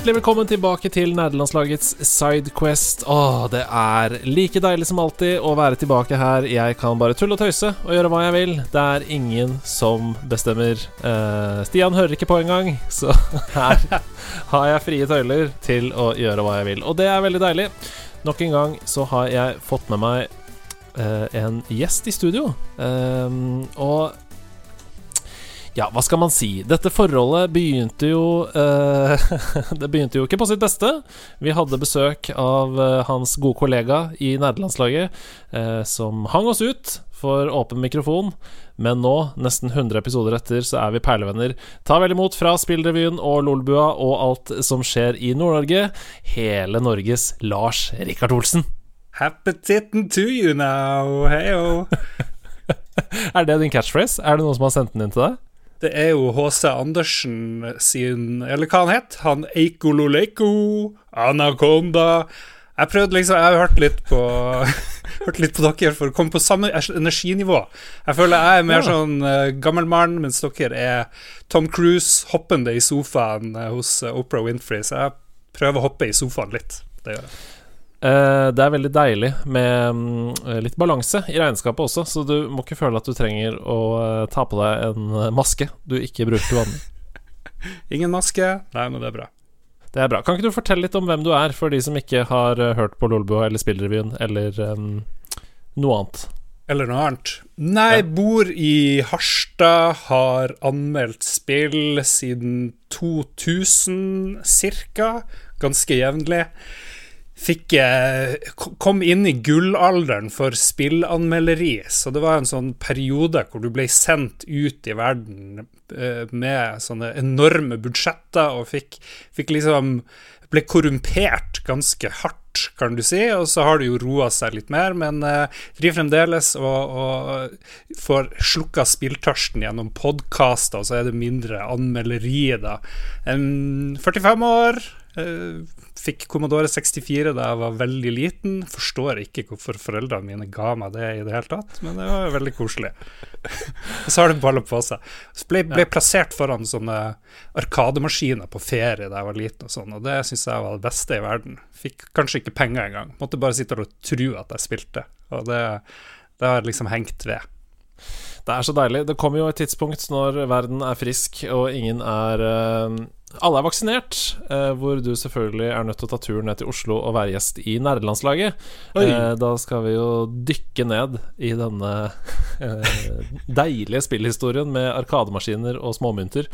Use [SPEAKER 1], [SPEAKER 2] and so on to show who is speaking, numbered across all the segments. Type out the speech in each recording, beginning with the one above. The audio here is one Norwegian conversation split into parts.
[SPEAKER 1] Hjertelig velkommen tilbake til nederlandslagets Sidequest. Åh, det er like deilig som alltid å være tilbake her. Jeg kan bare tulle og tøyse og gjøre hva jeg vil. Det er ingen som bestemmer. Eh, Stian hører ikke på engang, så her har jeg frie tøyler til å gjøre hva jeg vil. Og det er veldig deilig. Nok en gang så har jeg fått med meg eh, en gjest i studio. Eh, og ja, hva skal man si? Dette forholdet begynte jo uh, Det begynte jo ikke på sitt beste. Vi hadde besøk av uh, hans gode kollega i nederlandslaget, uh, som hang oss ut for åpen mikrofon. Men nå, nesten 100 episoder etter, så er vi perlevenner. Ta vel imot fra Spillrevyen og Lolbua og alt som skjer i Nord-Norge, hele Norges Lars Rikard Olsen.
[SPEAKER 2] Appetitten to you now, heyo.
[SPEAKER 1] er det din catchphrase? Er det noen som har sendt den inn til deg?
[SPEAKER 2] Det er jo H.C. Andersen sin Eller hva han het? Han Eikololeiko, Anakonda Jeg prøvde liksom Jeg har hørt litt på Hørt litt på dere for å komme på samme energinivå. Jeg føler jeg er mer ja. sånn uh, gammel mann, mens dere er Tom Cruise hoppende i sofaen uh, hos uh, Oprah Winfrey. Så jeg prøver å hoppe i sofaen litt. Det gjør jeg.
[SPEAKER 1] Uh, det er veldig deilig med um, litt balanse i regnskapet også, så du må ikke føle at du trenger å uh, ta på deg en maske du ikke bruker til vanlig.
[SPEAKER 2] Ingen maske? Nei, men det er bra.
[SPEAKER 1] Det er bra. Kan ikke du fortelle litt om hvem du er, for de som ikke har uh, hørt på Lolbua eller Spillrevyen eller um, noe annet?
[SPEAKER 2] Eller noe annet. Nei, ja. bor i Harstad, har anmeldt spill siden 2000 ca. Ganske jevnlig fikk kom inn i gullalderen for spillanmelderi. Så det var en sånn periode hvor du ble sendt ut i verden eh, med sånne enorme budsjetter og fikk, fikk liksom ble korrumpert ganske hardt, kan du si. Og så har det jo roa seg litt mer, men uh, driver fremdeles og, og får slukka spilltørsten gjennom podkaster, og så er det mindre anmelderi, da. Um, 45 år. Uh, Fikk Commodore 64 da jeg var veldig liten. Forstår ikke hvorfor foreldrene mine ga meg det i det hele tatt, men det var veldig koselig. og så har det balla på seg. Så ble, ble plassert foran sånne arkademaskiner på ferie da jeg var liten, og sånn, og det syns jeg var det beste i verden. Fikk kanskje ikke penger engang. Måtte bare sitte og tro at jeg spilte, og det, det har liksom hengt ved.
[SPEAKER 1] Det er så deilig. Det kommer jo et tidspunkt når verden er frisk og ingen er uh alle er vaksinert, eh, hvor du selvfølgelig er nødt til å ta turen ned til Oslo og være gjest i nerdelandslaget. Eh, da skal vi jo dykke ned i denne eh, deilige spillhistorien med arkademaskiner og småmynter.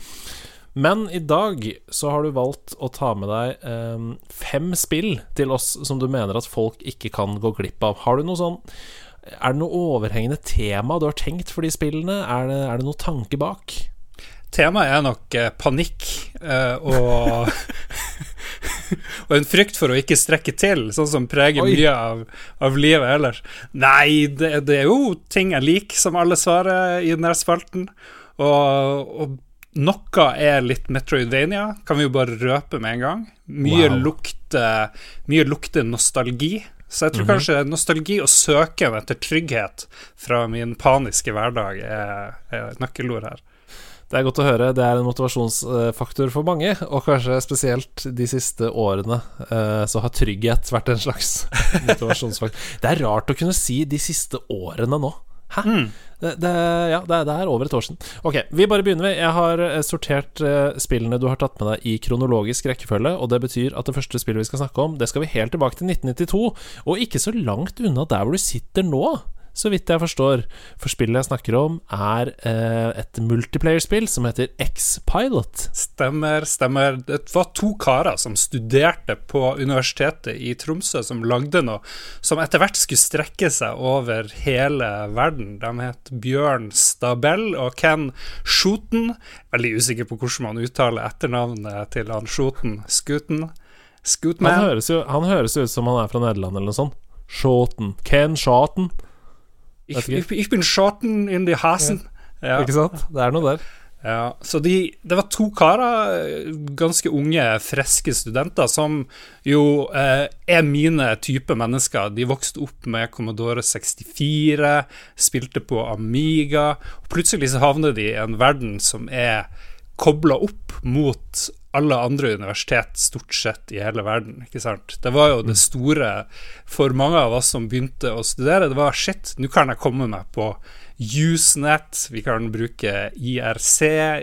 [SPEAKER 1] Men i dag så har du valgt å ta med deg eh, fem spill til oss som du mener at folk ikke kan gå glipp av. Har du noe sånn Er det noe overhengende tema du har tenkt for de spillene? Er det, er det noe tanke bak?
[SPEAKER 2] Temaet er nok eh, panikk eh, og Og en frykt for å ikke strekke til, sånn som preger Oi. mye av, av, livet ellers. Nei, det, det, er jo ting jeg liker, som alle svarer i denne spalten. Og, og, noe er litt Metroidvania, kan vi jo bare røpe med en gang. Mye, wow. lukter, mye lukter nostalgi. Så jeg tror mm -hmm. kanskje nostalgi og søken etter trygghet fra min paniske hverdag er, er nøkkelord her.
[SPEAKER 1] Det er godt å høre. Det er en motivasjonsfaktor for mange, og kanskje spesielt de siste årene eh, så har trygghet vært en slags motivasjonsfaktor. Det er rart å kunne si 'de siste årene' nå. Hæ? Mm. Det, det, ja, det, det, er over et år siden. Ok, vi bare begynner. Jeg har eh, sortert uh, spillene du har tatt med deg i kronologisk rekkefølge, og det betyr at det første spillet vi skal snakke om, det skal vi helt tilbake til 1992, og ikke så langt unna der hvor du sitter nå så vidt jeg forstår. For spillet jeg snakker om, er eh, et multiplayerspill som heter X-Pilot.
[SPEAKER 2] Stemmer, stemmer. Det var to karer som studerte på Universitetet i Tromsø, som lagde noe som etter hvert skulle strekke seg over hele verden. De het Bjørn Stabell og Ken Schoten. Veldig usikker på hvordan man uttaler etternavnet til han Schoten. Skuten. Scootman.
[SPEAKER 1] Han høres, jo, han høres jo ut som han er fra Nederland eller noe sånt. Schoten. Ken Schoten.
[SPEAKER 2] Ich, ich, ich bin Schoten in die Hasen. Ja.
[SPEAKER 1] Ikke sant? Det er noe der.
[SPEAKER 2] Ja, så de, Det var to karer, ganske unge, friske studenter, som jo eh, er mine type mennesker. De vokste opp med Commodore 64, spilte på Amiga. og Plutselig så havner de i en verden som er kobla opp mot alle andre universitet stort sett i hele verden. ikke sant? Det var jo det store for mange av oss som begynte å studere. Det var shit, nå kan jeg komme meg på Usenet, vi kan bruke IRC,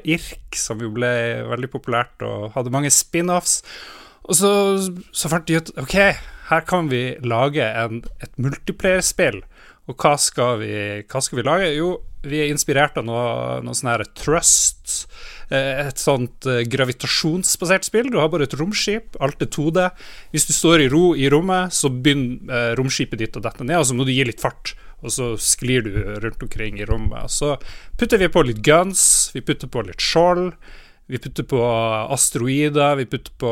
[SPEAKER 2] IRK, som jo ble veldig populært og hadde mange spin-offs. Og så, så, fant de ut ok, her kan vi lage en, et multiplayer-spill. Og hva skal, vi, hva skal, vi, lage? Jo, vi er inspirert av noe, noe sånn her Trust. Eh, et sånt eh, gravitasjonsbasert spill. Du har bare et romskip, alt er 2D. Hvis du står i ro i rommet, så begynner eh, romskipet ditt å dette ned, og så må du gi litt fart og så sklir du rundt omkring i rommet. Så putter vi på litt guns, vi putter på litt skjold. Vi putter på asteroider, vi putter på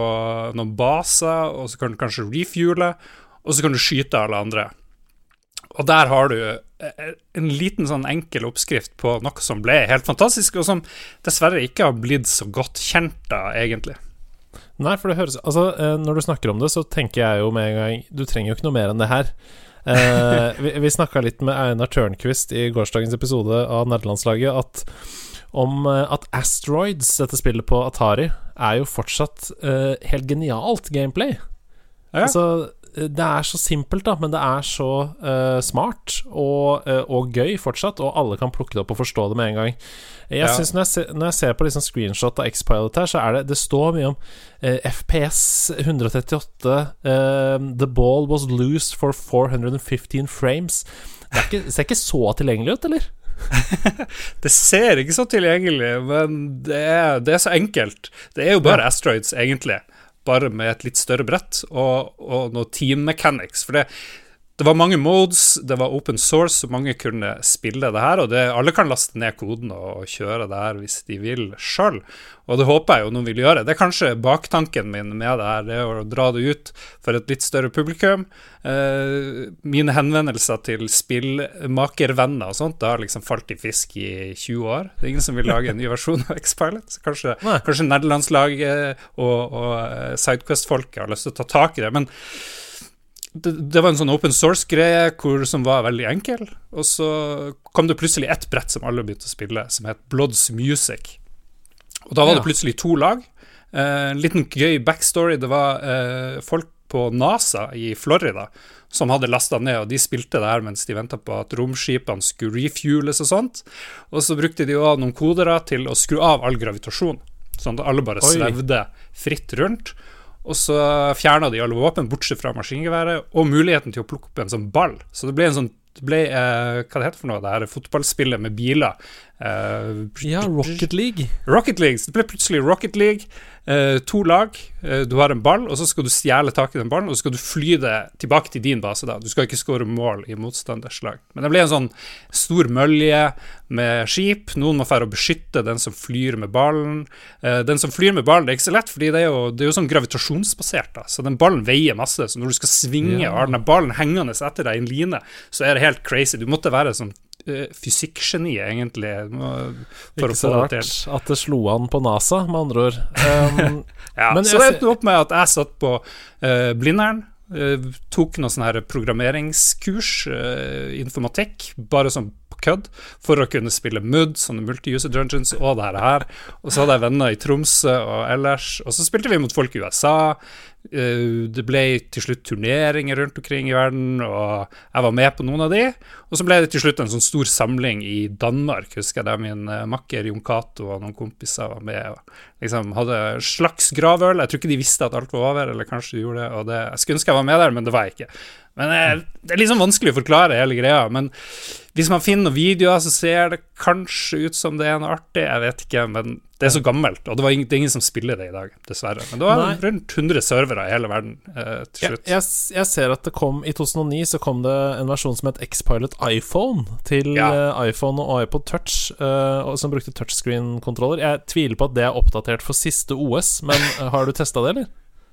[SPEAKER 2] noen baser, og så kan du kanskje refuele, og så kan du skyte alle andre. Og der har du eh, en liten sånn enkel oppskrift på noe som ble helt fantastisk, og som dessverre ikke har blitt så godt kjent da, egentlig.
[SPEAKER 1] Nei, for det høres Altså, eh, når du snakker om det, så tenker jeg jo med en gang Du trenger jo ikke noe mer enn det her. Eh, vi vi snakka litt med Einar Tørnquist i gårsdagens episode av Nerdelandslaget at om at Asteroids, dette spillet på Atari, er jo fortsatt eh, helt genialt gameplay. Ja. Altså det er så simpelt, da, men det er så uh, smart og, uh, og, gøy fortsatt, og alle kan plukke det opp og forstå det med en gang. Jeg ja. synes når, jeg ser, når jeg ser på liksom screenshot av X-Pilot her, så er det Det står mye om uh, FPS 138 The ball was loose for 415 frames. Det, ikke, det ser ikke så tilgjengelig ut, eller?
[SPEAKER 2] det ser ikke så tilgjengelig, men det er, det er, så enkelt. Det er jo bare ja. Asteroids, egentlig bare med et litt større brett, og, og noe team mechanics. For det, det var mange modes, det var open source, så mange kunne spille det her. Og det, alle kan laste ned koden og kjøre det her hvis de vil sjøl. Og det håper jeg jo noen vil gjøre. Det er kanskje baktanken min med det her, det er å dra det ut for et litt større publikum. Eh, mine henvendelser til spillmakervenner og sånt, det har liksom falt i fisk i 20 år. Det er ingen som vil lage en ny versjon av X-Pilot. Så kanskje, kanskje nederlandslaget og, og eh, Sidequest-folket har lyst til å ta tak i det. men det, det, var en sånn open source-greie som var veldig enkel. Og så kom det plutselig ett brett som alle begynte å spille, som het Bloods Music. Og da var det plutselig to lag. Eh, en liten gøy backstory. Det var eh, folk på NASA i Florida som hadde lasta ned, og de spilte det her mens de venta på at romskipene skulle refueles og sånt. Og så brukte de òg noen kodere til å skru av all gravitasjon, sånn at alle bare Oi. svevde fritt rundt. Og så fjerna de alle våpen, bortsett fra maskingeværet, og muligheten til å plukke opp en sånn ball. Så det ble en sånn det ble eh, hva det heter for noe, det her fotballspillet med biler.
[SPEAKER 1] Eh, ja, Rocket League.
[SPEAKER 2] Rocket League. Så det ble plutselig Rocket League. Uh, to lag. Uh, du har en ball, og så skal du stjele tak i den ballen, og så skal du fly det tilbake til din base. da Du skal ikke skåre mål i motstanders lag. Men det ble en sånn stor mølje med skip. Noen må dra å beskytte den som flyr med ballen. Den som flyr med ballen, det er ikke så lett, fordi det er jo, det er jo sånn gravitasjonsbasert. da Så den ballen veier masse, så når du skal svinge ja. og har den ballen hengende etter deg i en line, så er det helt crazy. Du måtte være sånn Eh, fysikkgeni, egentlig.
[SPEAKER 1] For Ikke så rart at det slo an på NASA, med andre ord. Um,
[SPEAKER 2] ja, så det endte opp med at jeg satt på uh, Blindern. Uh, tok noe sånn her programmeringskurs, uh, informatikk, bare sånn kødd, for å kunne spille MUD, sånne multi-user dungeons, og det her. Og så hadde jeg venner i Tromsø og ellers. Og så spilte vi mot folk i USA. Eh, det ble til slutt turneringer rundt omkring i verden, og jeg var med på noen av de. Og så ble det til slutt en sånn stor samling i Danmark, husker jeg, der min eh, makker Jon Cato og noen kompiser var med. og liksom Hadde slags gravøl. Jeg tror ikke de visste at alt var over, eller kanskje de gjorde det. Og det, Jeg skulle ønske jeg var med der, men det var jeg ikke. Men eh, Det er liksom vanskelig å forklare hele greia. Men hvis man finner noen videoer, så ser det kanskje ut som det er noe artig. Jeg vet ikke, men det er så gammelt, og det, ingen, det er ingen som spiller det i dag, dessverre. Men det var Nei. rundt 100 servere i hele verden eh, til slutt.
[SPEAKER 1] Jeg, jeg, jeg, ser at det kom i 2009 så kom det en versjon som het X-Pilot iPhone til ja. uh, iPhone og iPod Touch, uh, som brukte touchscreen-kontroller. Jeg tviler på at det er oppdatert for siste OS, men uh, har du testa det, eller?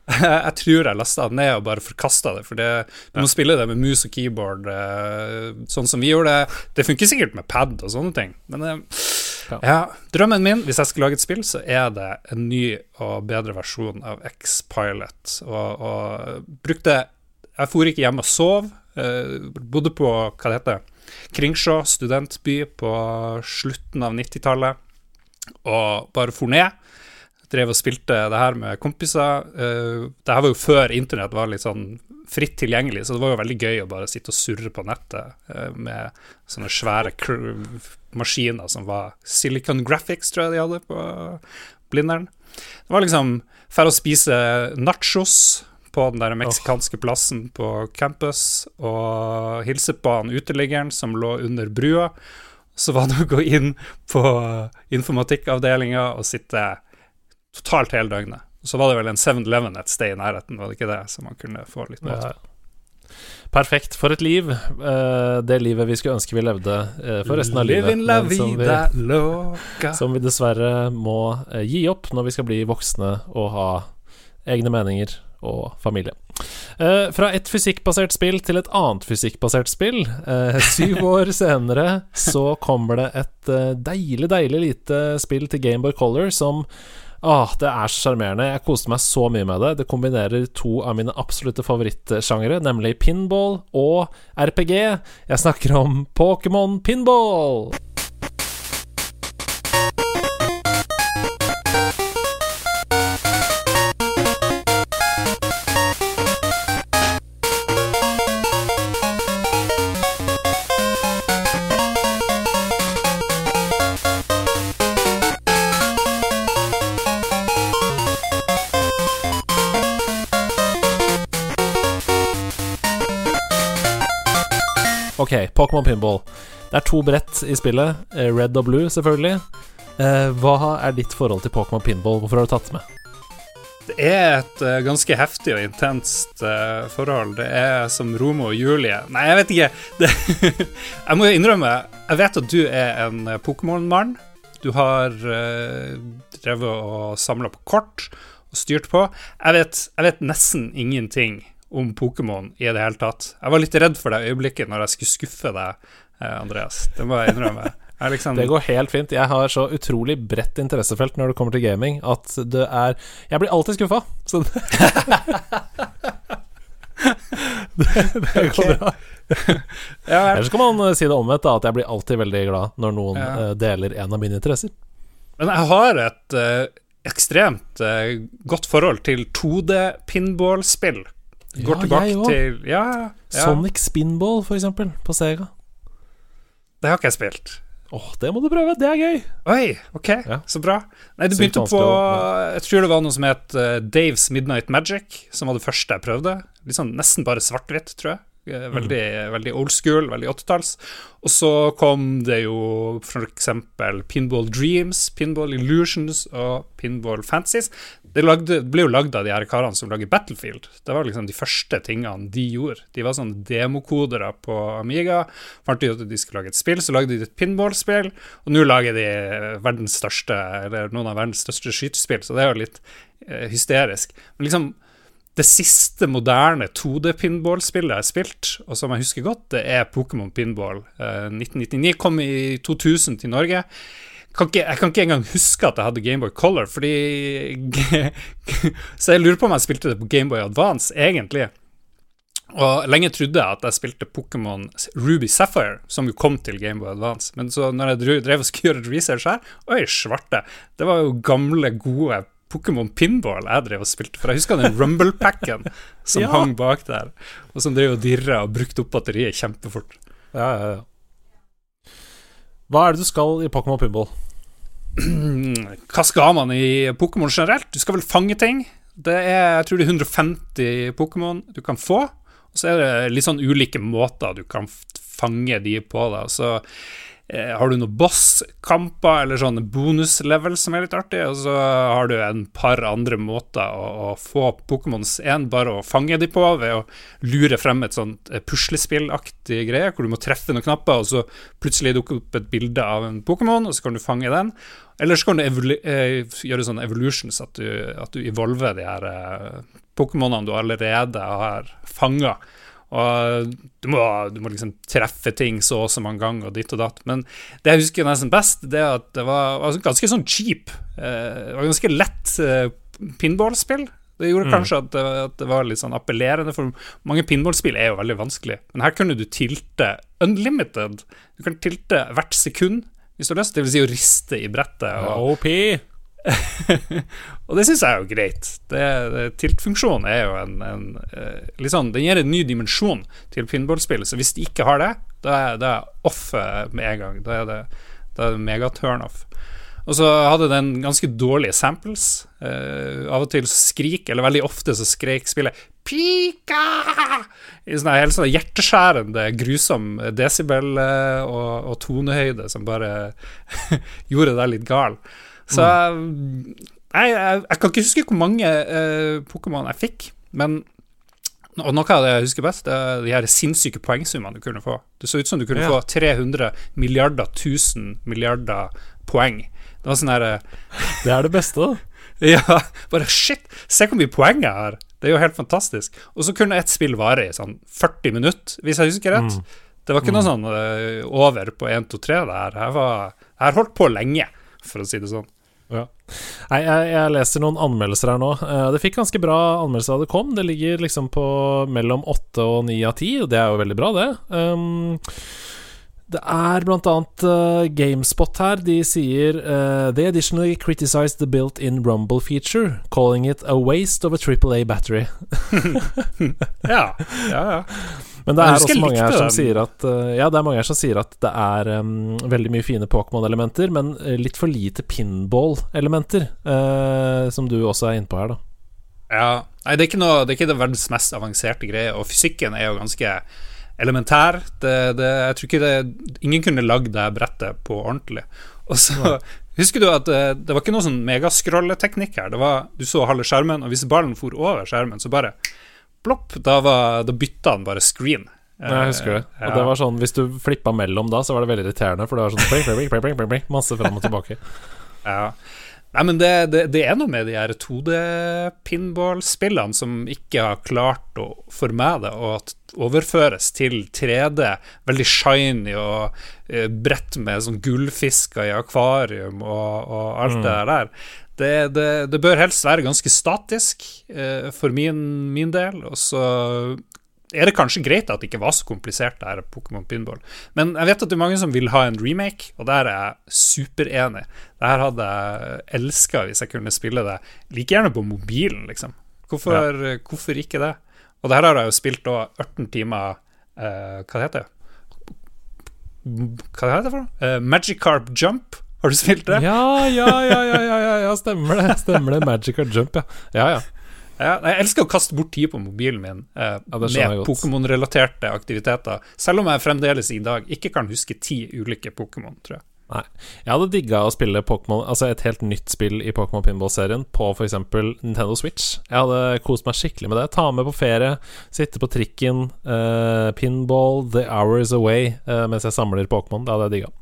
[SPEAKER 2] jeg tror jeg lasta det ned og bare forkasta det, for det, du må spille det med mus og keyboard eh, sånn som vi gjorde det. Det funker sikkert med pad og sånne ting, men eh,
[SPEAKER 1] Ja.
[SPEAKER 2] ja, drømmen min, hvis jeg skulle lage et spill, så er det en ny og bedre versjon av X-Pilot. Og, og brukte Jeg for ikke hjem og sov. Uh, bodde på hva det heter Kringsjå studentby på slutten av 90-tallet. Og bare for ned. Drev og spilte det her med kompiser. Uh, det her var jo før internett var litt sånn fritt tilgjengelig, så det var jo veldig gøy å bare sitte og surre på nettet eh, med sånne svære maskiner som var Silicon Graphics, tror jeg de hadde på Blindern. Det var liksom for å spise nachos på den der meksikanske plassen på campus, og hilse på han uteliggeren som lå under brua. Så var det å gå inn på informatikkavdelinga og sitte totalt hele døgnet. Så var det vel en 7-Eleven et sted i nærheten, var det ikke det, så man kunne få litt mat?
[SPEAKER 1] Ja. Perfekt for et liv. Eh, det livet vi skulle ønske vi levde eh, for resten av livet. Som vi, som vi dessverre må eh, gi opp når vi skal bli voksne og ha egne meninger og familie. Fra et fysikkbasert spill til et annet fysikkbasert spill. Syv år senere så kommer det et deilig, deilig lite spill til Gameboy Color som Åh, det er så sjarmerende. Jeg koste meg så mye med det. Det kombinerer to av mine absolutte favorittsjangere, nemlig pinball og RPG. Jeg snakker om Pokémon Pinball! Ok, Pokémon Pinball. Det er to brett i spillet. eh, Red og blue, selvfølgelig. Eh, hva er ditt forhold til Pokémon Pinball? Hvorfor har du tatt det med?
[SPEAKER 2] Det er et eh, ganske heftig og intenst forhold. Det er som Romo og Julie Nei, jeg vet ikke. Det, jeg må jo innrømme, jeg vet at du er en Pokémon-mann. Du har drevet og samla på kort og styrt på. Jeg vet, jeg vet nesten ingenting om Pokémon i det hele tatt. Jeg var litt redd for det øyeblikket når jeg skulle skuffe deg, eh, Andreas. Det må jeg innrømme. Jeg liksom,
[SPEAKER 1] Det går helt fint. Jeg har så utrolig bredt interessefelt når det kommer til gaming, at det er Jeg blir alltid skuffa. Så det, det, går bra. Eller så kan man eh, si det omvendt, da, at jeg blir alltid veldig glad når noen
[SPEAKER 2] Ja.
[SPEAKER 1] eh, deler en av mine interesser.
[SPEAKER 2] Men jeg har et uh, ekstremt uh, godt forhold til 2D-pinball-spill. Det Går
[SPEAKER 1] Ja,
[SPEAKER 2] tilbake
[SPEAKER 1] også.
[SPEAKER 2] til Ja, ja.
[SPEAKER 1] Sonic Spinball, for eksempel, på Sega.
[SPEAKER 2] Det har ikke jeg spilt.
[SPEAKER 1] Åh, det må du prøve, det er gøy!
[SPEAKER 2] Oi, ok,
[SPEAKER 1] Ja.
[SPEAKER 2] så bra. Nei, det begynte på
[SPEAKER 1] vanskelig
[SPEAKER 2] Jeg tror det var noe som het eh, Daves Midnight Magic, som var det første jeg prøvde. Sånn Nesten bare svart-hvitt, tror jeg. Veldig, Veldig, veldig old school, veldig 80-talls. Og så kom det jo eksempel Pinball Dreams, Pinball Illusions og Pinball Fantasies. Det, ble jo lagd av de her karene som lager Battlefield. Det var liksom de første tingene de gjorde. De var sånne demokodere på Amiga. Fant ut at de skulle lage et spill, så lagde de et pinballspill. Og nå lager de verdens største, eller noen av verdens største skytespill, så det er jo litt eh, hysterisk. Men liksom det siste moderne 2D-pinballspillet jeg har spilt, og som jeg husker godt, det er Pokémon Pinball. Eh, 1999 kom i 2000 til Norge. Kan ikke, jeg kan ikke engang huske at jeg hadde Gameboy Color, fordi Så jeg lurer på om jeg spilte det på Gameboy Advance, egentlig. Og lenge trodde jeg at jeg spilte Pokémon Ruby Sapphire, som jo kom til Gameboy Advance. Men så når jeg drev- og skulle gjøre research her, oi, svarte. Det var jo gamle, gode Pokémon Pinball jeg drev og spilte. For jeg husker den Rumble-packen som
[SPEAKER 1] Ja.
[SPEAKER 2] hang bak der, og som drev og dirra og brukte opp batteriet kjempefort.
[SPEAKER 1] Ja, ja, ja. Hva er det du skal i Pokémon Pinball?
[SPEAKER 2] Hva skal man i Pokémon generelt? Du skal vel fange ting. Det er, jeg tror det er 150 Pokémon du kan få. Og så er det litt sånn ulike måter du kan fange de på. Da. Så har du noen bosskamper eller sånne bonuslevel som er litt artig, og så har du en par andre måter å, å få Pokémons En, bare å fange de på ved å lure frem et sånt eh, puslespillaktig greie, hvor du må treffe noen knapper, og så plutselig dukker opp et bilde av en Pokémon, og så kan du fange den. Eller så kan du eh, gjøre sånne evolutions, at du, at du evolver de her eh, Pokémonene du allerede har fanga. Og du må, du må, liksom treffe ting så og så mange ganger, og ditt og datt. Men det jeg husker nesten best, det er at det var, var ganske sånn cheap. Eh, det var ganske lett eh, pinballspill. Det gjorde mm. kanskje at det, at det, var litt sånn appellerende, for mange pinballspill er jo veldig vanskelig. Men her kunne du tilte unlimited. Du kan tilte hvert sekund hvis du har lyst. Det vil si å riste i brettet.
[SPEAKER 1] Og, OP!
[SPEAKER 2] og det syns jeg er jo greit. Det, det, Tiltfunksjonen er jo en, en litt sånn, Den gir en ny dimensjon til pinballspillet, så hvis de ikke har det, da er det off med en gang. Da er det, da er det megaturnoff. Og så hadde den ganske dårlige samples. Uh, av og til skrik, eller veldig ofte så skreik spillet 'Pika!' i sånn helt sånn hjerteskjærende, grusom desibel uh, og, og, tonehøyde som bare gjorde deg litt gal. Så jeg, jeg, jeg, kan ikke huske hvor mange uh, Pokémon jeg fikk, men og noe av det jeg husker best, det er de her sinnssyke poengsummene du kunne få. Det så ut som du kunne ja. få 300 milliarder 1000 milliarder poeng. Det var sånn her uh,
[SPEAKER 1] Det er det beste, da.
[SPEAKER 2] ja, bare shit, se hvor mye poeng jeg har. Det er jo helt fantastisk. Og så kunne ett spill vare i sånn 40 minutter, hvis jeg husker rett. Mm. Det var ikke noe mm. sånn uh, over på 1, 2, 3 der. Jeg har holdt på lenge, for å si det sånn.
[SPEAKER 1] Ja. Nei, jeg, jeg, leser noen anmeldelser her nå. Uh, det fikk ganske bra anmeldelser da det kom. Det ligger liksom på mellom åtte og ni av ti, og det er jo veldig bra, det. Um, det er blant annet uh, GameSpot her. De sier uh, They additionally criticized the built-in Rumble feature, calling it a waste of a triple A battery.
[SPEAKER 2] ja, ja, ja.
[SPEAKER 1] Men det er også mange her som sier at uh, Ja, det er mange her som sier at det er um, veldig mye fine Pokémon-elementer, men litt for lite pinball-elementer, som du også er inne på her, da.
[SPEAKER 2] Ja. Nei, det er ikke, noe, det er ikke det verdens mest avanserte greie, og fysikken er jo ganske elementær. Det, det, jeg tror ikke det Ingen kunne lagd det brettet på ordentlig. Og så ja. Husker du at det, det var ikke noe sånn megascrolleteknikk her. Det var, du så halve skjermen, og hvis ballen for over skjermen, så bare plopp, da, var, da bytta han bare screen.
[SPEAKER 1] Jeg husker det. Og ja. det var sånn Hvis du flippa mellom da, så var det veldig irriterende, for det var sånn bling, bling, bling, masse fram og tilbake.
[SPEAKER 2] ja Nei, men det, det, det, er noe med de her 2D-pinballspillene som ikke har klart å for meg det at overføres til 3D. Veldig shiny og eh, brett med sånn gullfisker i akvarium og, og alt mm. det der. Det, det, det, bør helst være ganske statisk eh, for min, min, del. Og så er det kanskje greit at det ikke var så komplisert, det her Pokémon Pinball. Men jeg vet at det er mange som vil ha en remake, og der er jeg superenig. Det her hadde jeg elska hvis jeg kunne spille det like gjerne på mobilen, liksom. Hvorfor, ja. hvorfor ikke det? Og det her har jeg jo spilt da 18 timer eh, Hva heter det? Hva heter det for noe? Uh, Magikarp Jump. Har du spilt det?
[SPEAKER 1] Ja, ja, ja, ja, ja, ja, stemmer det. Stemmer det. Magical Jump, ja. Ja, ja.
[SPEAKER 2] Ja, jeg elsker å kaste bort tid på mobilen min eh, ja, med Pokémon-relaterte aktiviteter, selv om jeg fremdeles i dag ikke kan huske ti ulike Pokémon, tror jeg.
[SPEAKER 1] Nei. Jeg hadde digga å spille Pokémon Altså et helt nytt spill i Pokémon Pinball-serien på f.eks. Nintendo Switch. Jeg hadde kost meg skikkelig med det. Ta med på ferie, sitte på trikken, eh, pinball, the hours away eh, mens jeg samler Pokémon. Det hadde jeg digga.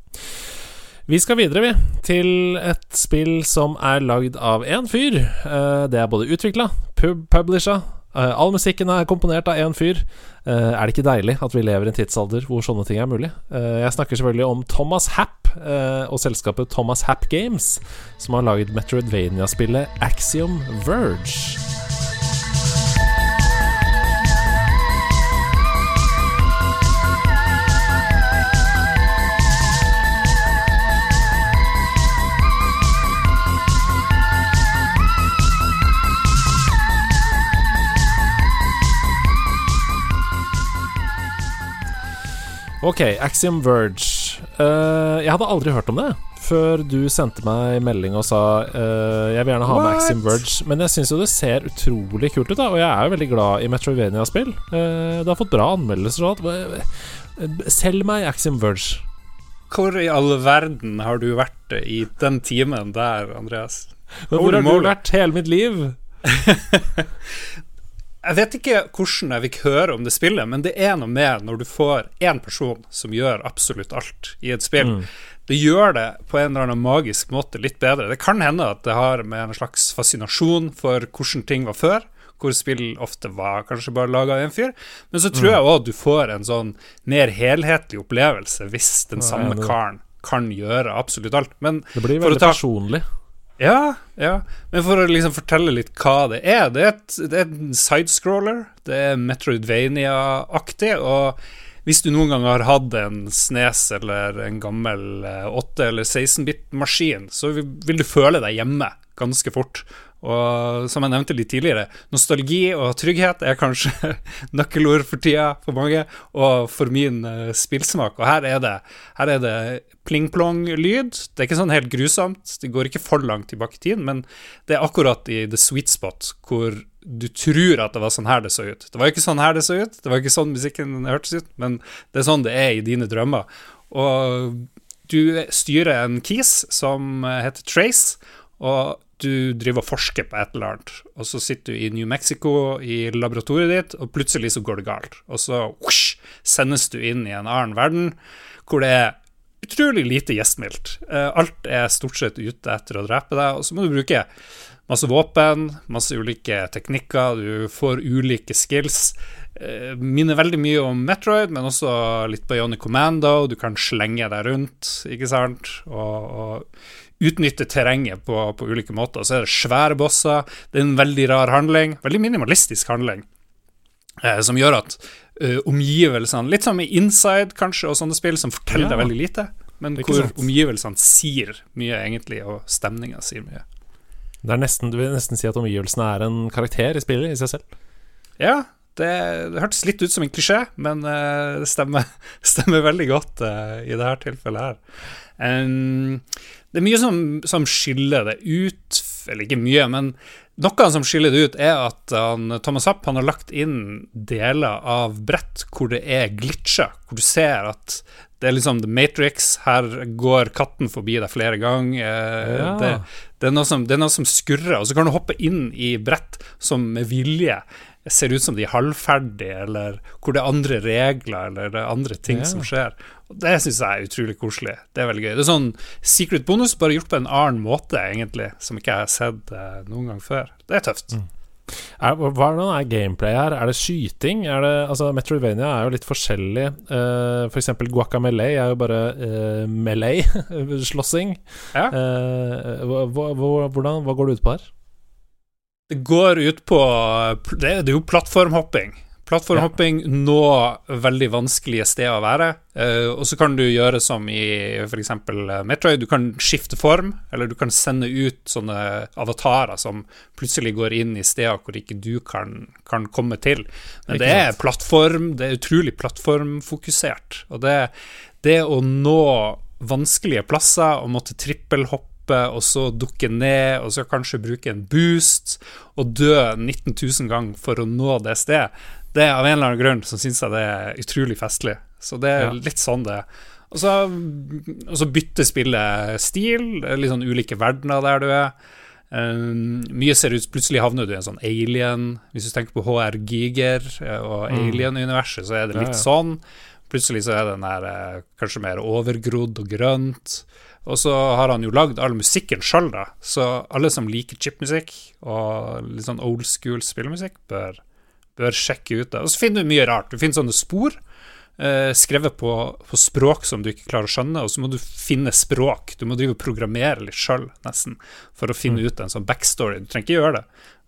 [SPEAKER 1] Vi skal videre, vi, til et spill som er lagd av én fyr. Eh, det er både utvikla, pub publisha, eh, all musikken er komponert av én fyr. Eh, er det ikke deilig at vi lever i en tidsalder hvor sånne ting er mulig? Jeg snakker selvfølgelig om Thomas Happ og selskapet Thomas Happ Games, som har lagd Metroidvania-spillet Axiom Verge. Ok, Axiom Verge. Uh, jeg hadde aldri hørt om det før du sendte meg melding og sa uh, Jeg vil gjerne ha What? med Axiom Verge, men jeg syns jo det ser utrolig kult ut, da. Og jeg er jo veldig glad i Metrovenia-spill. Uh, det har fått bra anmeldelser. Selg meg Axiom Verge.
[SPEAKER 2] hvor i all verden har du vært i den timen der, Andreas?
[SPEAKER 1] Men hvor har du vært hele mitt liv?
[SPEAKER 2] jeg vet ikke hvordan jeg fikk høre om det spillet, men det er noe med når du får én person som gjør absolutt alt i et spill. Mm. Det gjør det på en eller annen magisk måte litt bedre. Det kan hende at det har med en slags fascinasjon for hvordan ting var før, hvor spill ofte var kanskje bare laga av én fyr. Men så tror mm. jeg òg du får en sånn mer helhetlig opplevelse hvis den samme karen kan gjøre absolutt alt. Men
[SPEAKER 1] det blir veldig ta, personlig.
[SPEAKER 2] Ja, ja. Men for å liksom fortelle litt hva det er Det er, et, det er en sidescroller. Det er Metroidvania-aktig. Og hvis du noen gang har hatt en Snes eller en gammel 8- eller 16-bit-maskin, så vil du føle deg hjemme ganske fort. Og som jeg nevnte litt tidligere, nostalgi og trygghet er kanskje nøkkelord for tida for mange, og for min uh, spillsmak. Og her er det, det pling-plong-lyd. Det er ikke sånn helt grusomt, det går ikke for langt tilbake i tid, men det er akkurat i the sweet spot hvor du tror at det var sånn her det så ut. Det var ikke sånn her det så ut, det var ikke sånn musikken hørtes ut, men det er sånn det er i dine drømmer. Og du styrer en kis som heter Trace, og du driver og forsker på et eller annet, og så sitter du i New Mexico i laboratoriet ditt, og plutselig så går det galt. Og så whoosh, sendes du inn i en annen verden hvor det er utrolig lite gjestmildt. Uh, alt er stort sett ute etter å drepe deg, og så må du bruke masse våpen, masse ulike teknikker, du får ulike skills. Uh, minner veldig mye om Metroid, men også litt på Johnny Commando. Du kan slenge deg rundt, ikke sant, og, og utnytte terrenget på, på, ulike måter. Så er det svære bosser. Det er en veldig rar handling. Veldig minimalistisk handling. Eh, som gjør at uh, omgivelsene Litt som i Inside, kanskje, og sånne spill som forteller ja. deg veldig lite. Men hvor sant. omgivelsene sier mye, egentlig, og stemninga sier mye.
[SPEAKER 1] Det er nesten, Du vil nesten si at omgivelsene er en karakter i spillet i seg selv?
[SPEAKER 2] Ja, det, det hørtes litt ut som en klisjé, men uh, det stemmer, stemmer, veldig godt uh, i dette tilfellet her. Um, det er mye som, som, skiller det ut, eller ikke mye, men noe som skiller det ut, er at han, Thomas Happ han har lagt inn deler av brett hvor det er glitcher, hvor du ser at det er liksom The Matrix. Her går katten forbi deg flere ganger. Eh, ja. Det, det, er som, det, er noe som, skurrer. Og så kan du hoppe inn i brett som med vilje ser ut som de er halvferdige, eller hvor det er andre regler eller det er andre ting ja. som skjer. Og Det syns jeg er utrolig koselig. Det er veldig gøy. Det er sånn secret bonus, bare gjort på en annen måte, egentlig, som ikke jeg har sett eh, noen gang før. Det er tøft. Mm.
[SPEAKER 1] Er, hvordan er gameplay her? Er det skyting? Er det, altså Metroidvania er jo litt forskjellig. Uh, for eksempel Guacamele er jo bare uh, melee, slåssing. Ja. Uh, hvordan, hva går det ut på her?
[SPEAKER 2] Det går ut på Det er jo plattformhopping. Plattformhopping ja. nå veldig vanskelige steder å være. Uh, og så kan du gjøre som i f.eks. Metroid. Du kan skifte form, eller du kan sende ut sånne avatarer som plutselig går inn i steder hvor ikke du kan, kan komme til. Men det er plattform, det er utrolig plattformfokusert. Og det, det å nå vanskelige plasser og måtte trippelhoppe oppe, og så dukke ned, og så kanskje bruke en boost, og dø 19 000 ganger for å nå det stedet, det er av en eller annen grunn så syns jeg det er utrolig festlig. Så det er ja. litt sånn det og så, og så bytter spillet stil. Er litt sånn ulike verdener der du er. Um, mye ser ut Plutselig havner du i en sånn alien. Hvis du tenker på HR Giger eh, og mm. alien-universet, så er det litt ja, ja. sånn. Plutselig så er den der eh, kanskje mer overgrodd og grønt. Og så har han jo lagd all musikken sjøl, da. Så alle som liker chipmusikk og litt sånn old school spillemusikk, bør, bør sjekke ut det. Og så finner du mye rart. Du finner sånne spor eh, skrevet på, på, språk som du ikke klarer å skjønne, og så må du finne språk. Du må drive og programmere litt sjøl, nesten, for å finne mm. ut en sånn backstory. Du trenger ikke gjøre det.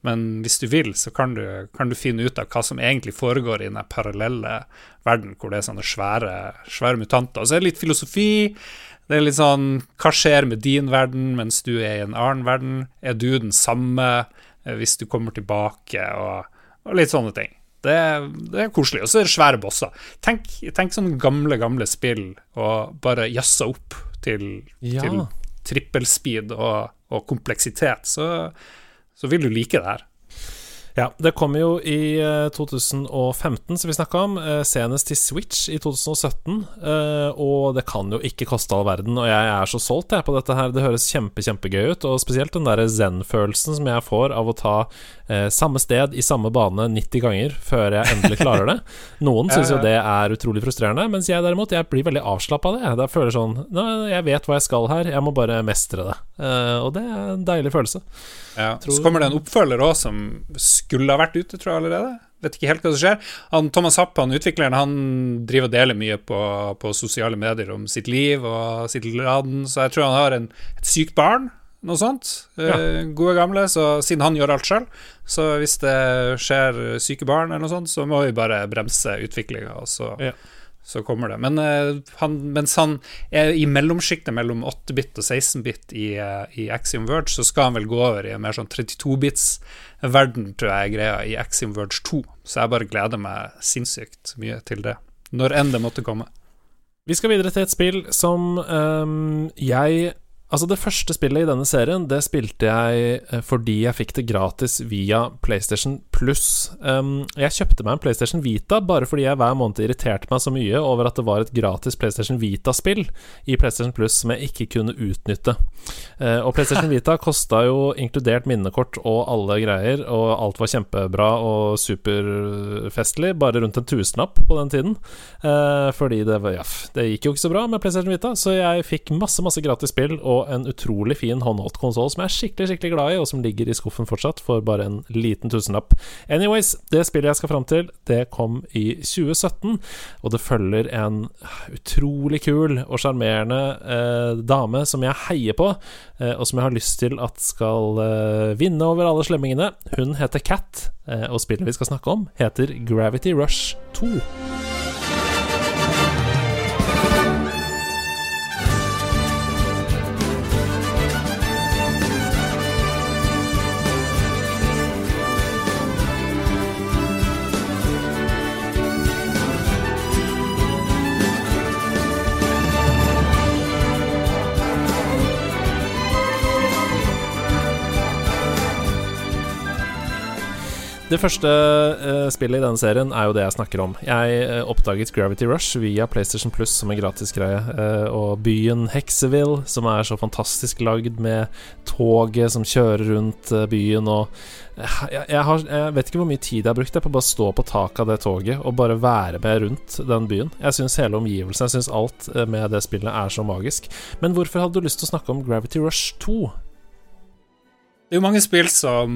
[SPEAKER 2] Men hvis du vil, så kan du, kan du, finne ut av hva som egentlig foregår i den parallelle verden, hvor det er sånne svære, svære mutanter. Og så er det litt filosofi. Det er litt sånn Hva skjer med din verden mens du er i en annen verden? Er du den samme eh, hvis du kommer tilbake? Og, og litt sånne ting. Det, det er koselig. Og så er det svære bosser. Tenk, tenk sånne gamle, gamle spill og bare jazza opp til, ja. til trippelspeed og, og kompleksitet. Så, så vil du like det her.
[SPEAKER 1] Ja, det kommer jo i uh, 2015, som vi snakka om, uh, senest til Switch i 2017. Uh, og det kan jo ikke koste all verden, og jeg er så solgt jeg på dette her. Det høres kjempe, kjempegøy ut, og spesielt den der zen-følelsen som jeg får av å ta samme sted i samme bane 90 ganger før jeg endelig klarer det. Noen syns jo det er utrolig frustrerende, mens jeg derimot jeg blir veldig avslappa av det. Jeg føler sånn Jeg vet hva jeg skal her, jeg må bare mestre det. og det er en deilig følelse.
[SPEAKER 2] Ja. Så kommer det en oppfølger òg som skulle ha vært ute, tror jeg allerede. Vet ikke helt hva som skjer. Han, Thomas Happ, han utvikleren, han driver og deler mye på, på, sosiale medier om sitt liv og sitt laden, så jeg tror han har en, et sykt barn. Noe sånt. Ja. Eh, gode gamle. Så siden han gjør alt sjøl, så hvis det skjer syke barn, eller noe sånt, så må vi bare bremse utviklinga. Og så ja så kommer det. Men uh, han, mens han er i mellomsjiktet mellom 8-bit og 16-bit i, uh, i, Axiom Verge, så skal han vel gå over i en mer sånn 32-bits-verden, tror jeg er greia, i Axiom Verge 2. Så jeg bare gleder meg sinnssykt mye til det. Når enn det måtte komme.
[SPEAKER 1] Vi skal videre til et spill som um, jeg Altså, det første spillet i denne serien, det spilte jeg eh, fordi jeg fikk det gratis via PlayStation Pluss. Um, jeg kjøpte meg en PlayStation Vita bare fordi jeg hver måned irriterte meg så mye over at det var et gratis PlayStation Vita-spill i PlayStation Pluss som jeg ikke kunne utnytte. Uh, og PlayStation Vita kosta jo inkludert minnekort og alle greier, og alt var kjempebra og superfestlig, bare rundt en tusenlapp på den tiden. Uh, fordi det, ja, det gikk jo ikke så bra med PlayStation Vita, så jeg fikk masse, masse gratis spill. og en utrolig fin håndholdt konsoll som jeg er skikkelig skikkelig glad i, og som ligger i skuffen fortsatt for bare en liten tusenlapp. Anyways, det spillet jeg skal fram til, det kom i 2017, og det følger en utrolig kul og sjarmerende eh, dame som jeg heier på, eh, og som jeg har lyst til at skal eh, vinne over alle slemmingene. Hun heter Cat, eh, og spillet vi skal snakke om, heter Gravity Rush 2. Det første uh, spillet i denne serien er jo det jeg snakker om. Jeg uh, oppdaget Gravity Rush via PlayStation Plus som en gratis greie. Uh, og byen Hexeville, som er så fantastisk lagd med toget som kjører rundt byen og jeg, jeg, har, jeg, vet ikke hvor mye tid jeg har brukt på å bare stå på taket av det toget og bare være med rundt den byen. Jeg syns hele omgivelsen, jeg syns alt med det spillet er så magisk. Men hvorfor hadde du lyst til å snakke om Gravity Rush 2?
[SPEAKER 2] Det er jo mange spill som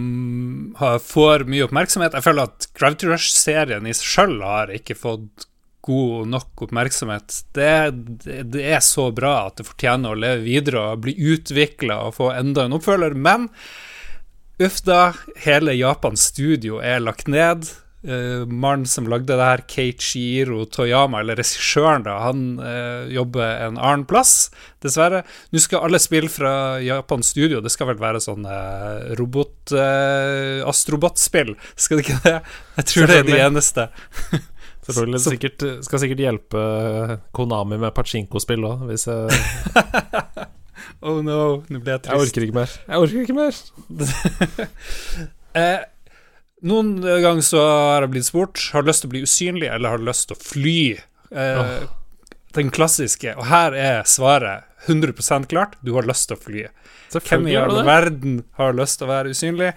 [SPEAKER 2] får mye oppmerksomhet. Jeg føler at Gravity Rush-serien i seg sjøl har ikke fått god nok oppmerksomhet. Det, det, er så bra at det fortjener å leve videre og bli utvikla og få enda en oppfølger, men uff da, hele Japans studio er lagt ned. Uh, Mannen som lagde det her, Keichiro Toyama, eller regissøren, da, han uh, jobber en annen plass, dessverre. Nå skal alle spille fra Japans studio, det skal vel være sånn uh, robot uh, Astrobot-spill, skal det ikke det? Jeg tror det er de eneste.
[SPEAKER 1] Selvfølgelig. Det sikkert, skal sikkert hjelpe Konami med pachinko-spill òg, hvis jeg
[SPEAKER 2] Oh no, nå ble jeg trist.
[SPEAKER 1] Jeg orker ikke mer. Jeg orker ikke mer.
[SPEAKER 2] eh, noen ganger så har jeg blitt spurt Har du lyst til å bli usynlig, eller har du lyst til å fly? Eh, oh. Den klassiske. Og her er svaret 100% klart. Du har lyst til å fly. Hvem i all verden har lyst til å være usynlig?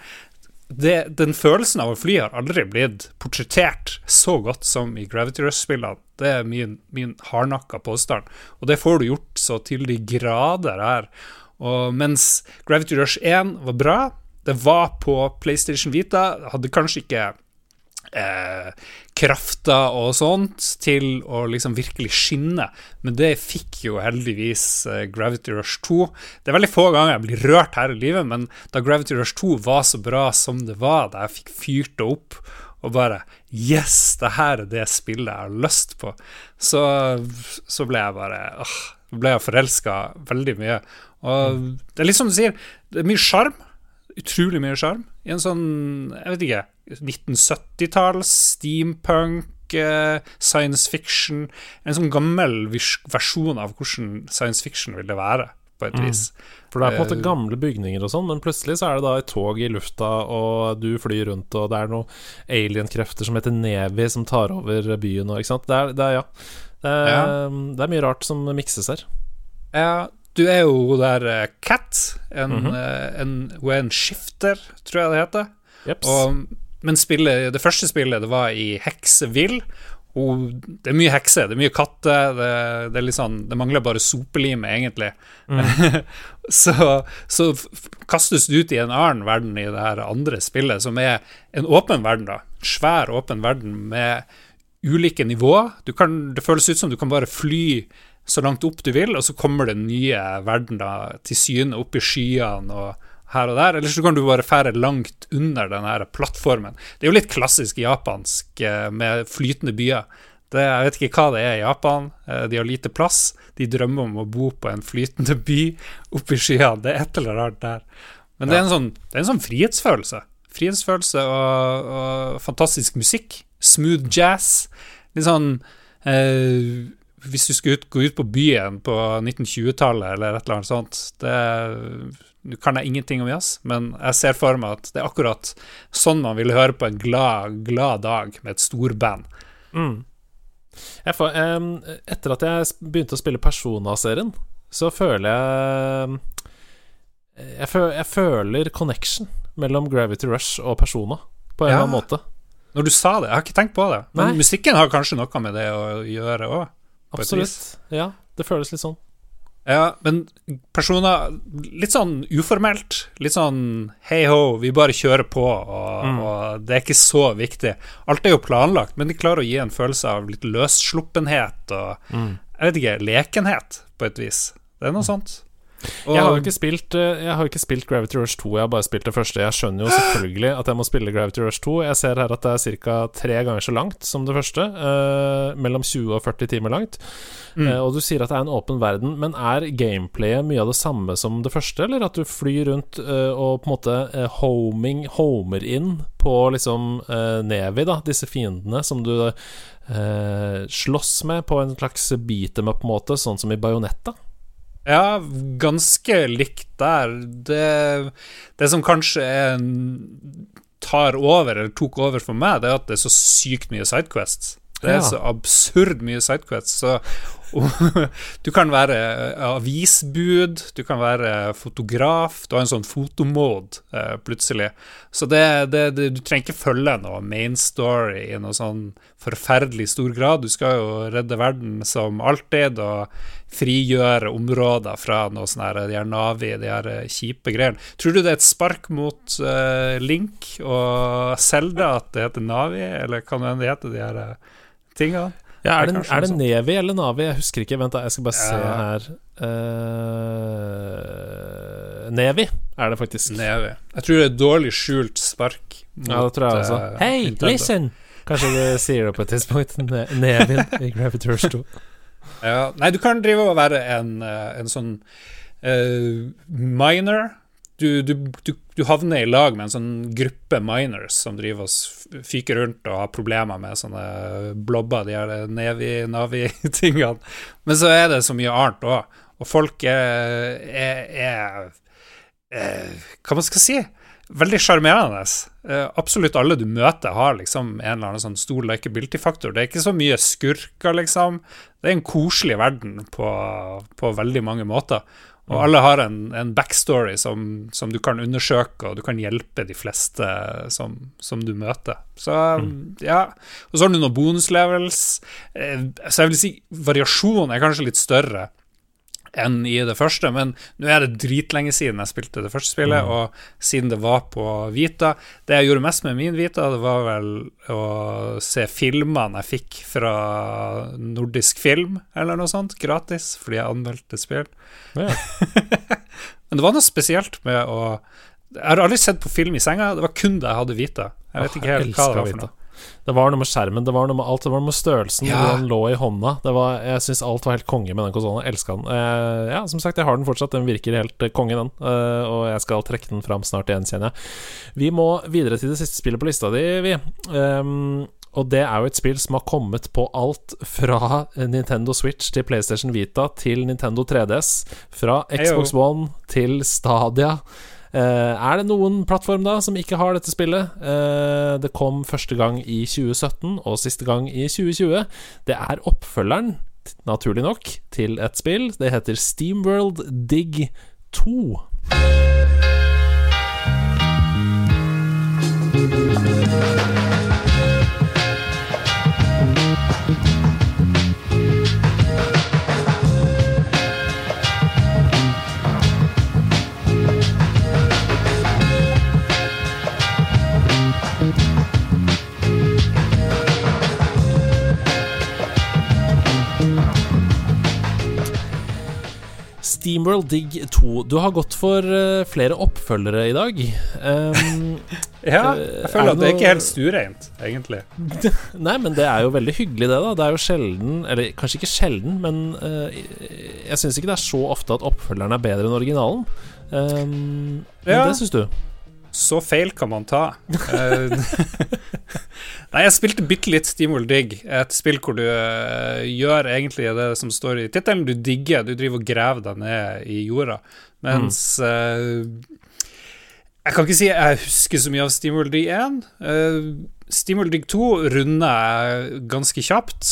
[SPEAKER 2] Det, den følelsen av å fly har aldri blitt portrettert så godt som i Gravity Rush-spillene. Det er min, min hardnakka påstand. Og det får du gjort så til de grader her. Og mens Gravity Rush 1 var bra, det var på PlayStation Vita. Hadde kanskje ikke eh, krafta og sånt til å liksom virkelig skinne, men det fikk jo heldigvis eh, Gravity Rush 2. Det er veldig få ganger jeg blir rørt her i livet, men da Gravity Rush 2 var så bra som det var, da jeg fikk fyrt det opp og bare Yes, det her er det spillet jeg har lyst på. Så, så ble jeg bare åh, ble jeg forelska veldig mye. Og det er litt som du sier, det er mye sjarm utrolig mye sjarm. I en sånn, jeg vet ikke 1970-talls steampunk, eh, science fiction En sånn gammel versjon av hvordan science fiction ville være på et vis.
[SPEAKER 1] For det er på en måte
[SPEAKER 2] Eh,
[SPEAKER 1] gamle bygninger og sånn, men plutselig så er det da et tog i lufta, og du flyr rundt, og det er noen alien-krefter som heter Nevi, som tar over byen og Ikke sant? Det er, det er ja. Det er,
[SPEAKER 2] Ja.
[SPEAKER 1] det er mye rart som mikses her.
[SPEAKER 2] Ja, du er jo hun der eh, Cat. En,
[SPEAKER 1] mm
[SPEAKER 2] -hmm. en, hun er en skifter, tror jeg det heter.
[SPEAKER 1] Jeps.
[SPEAKER 2] Og, men spillet, det første spillet det var i Hekseville. Og det er mye hekser, det er mye katter. Det, det, sånn, det mangler bare sopelimet, egentlig. så, så f- kastes du ut i en annen verden i det her andre spillet, som er en åpen verden. da Svær, åpen verden med ulike nivåer. Du kan, det føles ut som du kan bare fly så langt opp du vil, og så kommer det nye verdener til syne opp i skyene og her og der. Eller så kan du bare fære langt under den her plattformen. Det er jo litt klassisk japansk eh, med flytende byer. Det, jeg vet ikke hva det er i Japan. Eh, De har lite plass. De drømmer om å bo på en flytende by oppe i skyene. Det er et eller annet der. Men det, er en sånn, det er en sånn frihetsfølelse. Frihetsfølelse og, og fantastisk musikk. Smooth jazz. Litt sånn eh, Hvis du skulle ut, gå ut på byen på 1920-tallet eller et eller annet sånt det, Nå kan jeg ingenting om jazz, men jeg ser for meg at det er akkurat sånn man ville høre på en glad, glad dag med et storband.
[SPEAKER 1] Mm. Får, etter at jeg begynte å spille Persona-serien, så føler jeg jeg, fø, jeg føler connection mellom Gravity Rush og Persona, på en
[SPEAKER 2] Ja.
[SPEAKER 1] eller annen måte.
[SPEAKER 2] Når du sa det, jeg har ikke tenkt på det, men
[SPEAKER 1] Nei.
[SPEAKER 2] musikken har kanskje noe med det å gjøre òg.
[SPEAKER 1] Absolutt. Ja, det føles litt sånn.
[SPEAKER 2] Ja, men personer Litt sånn uformelt. Litt sånn hei ho, vi bare kjører på, og,
[SPEAKER 1] Mm.
[SPEAKER 2] og det er ikke så viktig. Alt er jo planlagt, men de klarer å gi en følelse av litt løssluppenhet og
[SPEAKER 1] Mm.
[SPEAKER 2] Jeg vet ikke, lekenhet, på et vis. Det er noe sånt. Og,
[SPEAKER 1] Jeg har jo ikke spilt eh, Jeg har ikke spilt Gravity Rush 2, jeg har bare spilt det første. Jeg skjønner jo selvfølgelig at jeg må spille Gravity Rush 2. Jeg ser her at det er ca. tre ganger så langt som det første. eh, mellom 20 og 40 timer langt.
[SPEAKER 2] Mm.
[SPEAKER 1] Eh, og du sier at det er en åpen verden, men er gameplayet mye av det samme som det første, eller at du flyr rundt eh, og på en måte eh, homing, homer inn på liksom eh, Nevi, da, disse fiendene som du eh, slåss med på en slags beat em up-måte, sånn som i Bajonetta?
[SPEAKER 2] Ja, ganske likt der. Det, det som kanskje er tar over, eller tok over for meg, det er at det er så sykt mye sidequests. Det er
[SPEAKER 1] Ja.
[SPEAKER 2] så absurd mye sidequests. Så du kan være avisbud, du kan være fotograf. Du har en sånn fotomode eh, plutselig. Så det, det, det, du trenger ikke følge noe main story i noe sånn forferdelig stor grad. Du skal jo redde verden som alltid, og frigjøre områder fra noe sånn her, de her Navi, de her eh, kjipe greiene. Tror du det er et spark mot uh, Link og Selda at det heter Navi, eller kan det hende det heter de her eh, tingene?
[SPEAKER 1] Ja, er
[SPEAKER 2] Det er
[SPEAKER 1] det. Nevi eller Navi? Jeg husker ikke. Vent, da, jeg skal bare se her. Uh, Nevi er det faktisk.
[SPEAKER 2] Nevi. Jeg tror det er dårlig skjult spark mot
[SPEAKER 1] ja, det tror jeg også.
[SPEAKER 2] eh,
[SPEAKER 1] Hei, listen! Kanskje du sier det på et tidspunkt. Ne Nevin i Gravity Rush 2.
[SPEAKER 2] Ja, nei, du kan drive og være en, eh, en sånn uh, miner. Du, du, du, du havner i lag med en sånn gruppe miners som driver og fyker rundt og har problemer med sånne blobber, de her Nevi-Navi-tingene. Men så er det så mye annet òg, og folk er, er, er, er Hva man skal si? Veldig sjarmerende. Eh, absolutt alle du møter, har liksom en eller annen sånn stor likability-faktor. Det er ikke så mye skurker, liksom. Det er en koselig verden på, på veldig mange måter. Og alle har en, en backstory som, som du kan undersøke, og du kan hjelpe de fleste som, som du møter. Så ja. Og så har du noen bonuslevels. Eh, Så jeg vil si variasjonen er kanskje litt større enn i det første, men nå er det dritlenge siden jeg spilte det første spillet, og siden det var på Vita Det jeg gjorde mest med min Vita, det var vel å se filmene jeg fikk fra Nordisk Film, eller noe sånt, gratis, fordi jeg anmeldte spill.
[SPEAKER 1] Ja.
[SPEAKER 2] Men det var noe spesielt med å Jeg har aldri sett på film i senga, det var kun da jeg hadde Vita. Jeg vet ikke helt hva det var for noe.
[SPEAKER 1] Det var noe med skjermen, det var noe med alt. Det var noe med størrelsen,
[SPEAKER 2] Ja.
[SPEAKER 1] den lå i hånda. Det var, jeg syns alt var helt konge med den konsollen. Elska den. Eh, ja, som sagt, jeg har den fortsatt. Den virker helt eh, konge, den. Eh, og jeg skal trekke den fram snart igjen, kjenner jeg. Vi må videre til det siste spillet på lista di, vi. Um, og det er jo et spill som har kommet på alt fra Nintendo Switch til PlayStation Vita til Nintendo 3DS. Fra Xbox One til Stadia. Uh, er det noen plattform da som ikke har dette spillet? Uh, det kom første gang i 2017 og siste gang i 2020. Det er oppfølgeren, naturlig nok, til et spill. Det heter Steamworld Dig 2. Steamworld Dig 2. Du har gått for uh, flere oppfølgere i dag. Um,
[SPEAKER 2] ja, jeg føler at det er ikke helt stuereint, egentlig.
[SPEAKER 1] Nei, men det er jo veldig hyggelig, det, da. Det er jo sjelden Eller kanskje ikke sjelden, men uh, jeg syns ikke det er så ofte at oppfølgeren er bedre enn originalen. Um, ja. Men det syns du?
[SPEAKER 2] Så feil kan man ta. Eh, nei, jeg spilte bitte litt Steamworld Dig, et spill hvor du uh, gjør egentlig det som står i tittelen. Du digger, du driver og graver deg ned i jorda. Mens mm. uh, Jeg kan ikke si jeg husker så mye av Steamworld Dig 1. Uh, Steamworld Dig 2 runder jeg ganske kjapt.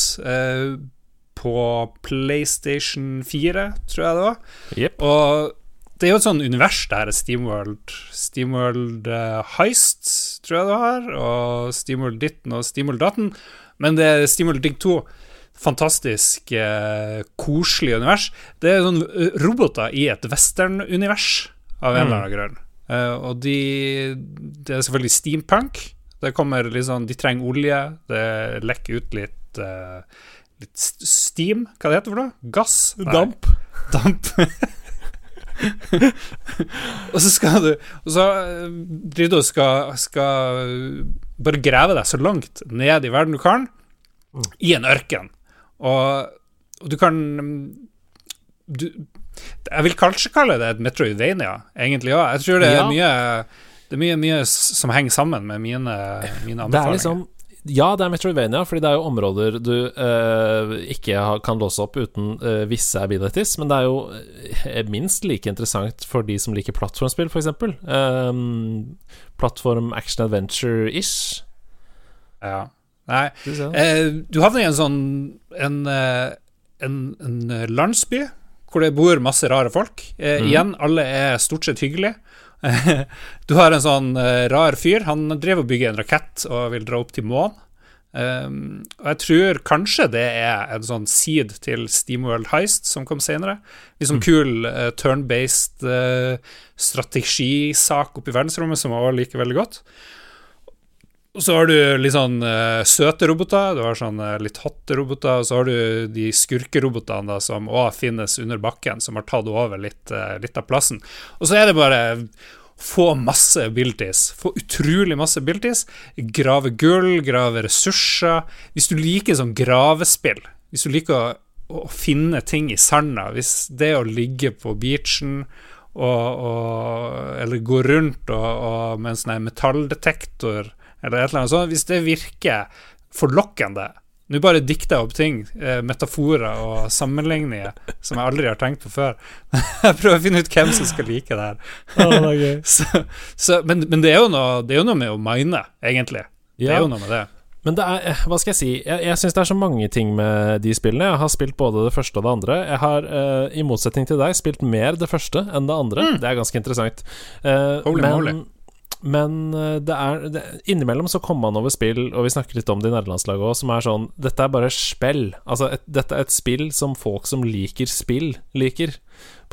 [SPEAKER 2] på PlayStation 4, tror jeg det var.
[SPEAKER 1] Yep.
[SPEAKER 2] Og det er jo et sånn univers der Steamworld Steamworld uh, Heist, tror jeg det har, og Steamworld Ditten og Steamworld Datten. Men det er Steamworld Dig 2. Fantastisk uh, koselig univers. Det er sånn uh, roboter i et western-univers, av en mm. eller annen grunn. og de Det er selvfølgelig steampunk. Det kommer litt sånn De trenger olje. Det lekker ut litt Litt steam. Hva det heter det for noe? Gass?
[SPEAKER 1] Damp.
[SPEAKER 2] Damp. og så skal du Og så eh, driver du og skal, skal bare grave deg så langt ned i verden du kan, mm. i en ørken. Og, og du kan du, Jeg vil kanskje kalle det et Metroidvania, egentlig òg. Jeg tror det er ja. mye det er mye, mye som henger sammen med mine, mine anbefalinger.
[SPEAKER 1] Det er liksom ja, det er Metroidvania, fordi det er jo områder du uh, ikke kan låse opp uten uh, visse abilities. Men det er jo uh, minst like interessant for de som liker plattformspill, f.eks. Um, plattform action adventure-ish.
[SPEAKER 2] Ja. Nei, du havner i en sånn en, en, en, landsby hvor det bor masse rare folk. Mm. Igjen, alle er stort sett hyggelige. du har en sånn uh, rar fyr. Han driver og bygger en rakett og vil dra opp til månen. Um, og jeg tror kanskje det er en sånn seed til Steamworld Heist som kom senere. Litt sånn mm. kul uh, turn-based uh, strategisak oppe i verdensrommet som jeg liker veldig godt. Og så har du litt sånn uh, søte roboter, du har sånn uh, litt hotte roboter, og så har du de skurkerobotene da, som òg finnes under bakken, som har tatt over litt, uh, litt, av plassen. Og så er det bare få masse abilities. Få utrolig masse abilities. Grave gull, grave ressurser. Hvis du liker sånn gravespill, hvis du liker å, å finne ting i sanda, hvis det å ligge på beachen og, og, eller gå rundt og, og med en sånn metalldetektor eller et eller annet sånt. Hvis det virker forlokkende Nå bare dikter jeg opp ting, eh, metaforer og sammenligninger som jeg aldri har tenkt på før. jeg prøver å finne ut hvem som skal like det her.
[SPEAKER 1] oh, okay.
[SPEAKER 2] så, så, men, men det, er noe, det, er jo noe, med å mine, egentlig. Det er jo noe med det.
[SPEAKER 1] Men det er, hva skal jeg si Jeg, jeg syns det er så mange ting med de spillene. Jeg har spilt både det første og det andre. Jeg har, uh, i motsetning til deg, spilt mer det første enn det andre. Mm. Det er ganske interessant. Uh,
[SPEAKER 2] Holy men, moly.
[SPEAKER 1] Men eh, det er det, innimellom så kommer man over spill, og vi snakker litt om det i nederlandslaget òg, som er sånn Dette er bare spill. Altså, et, dette er et spill som folk som liker spill, liker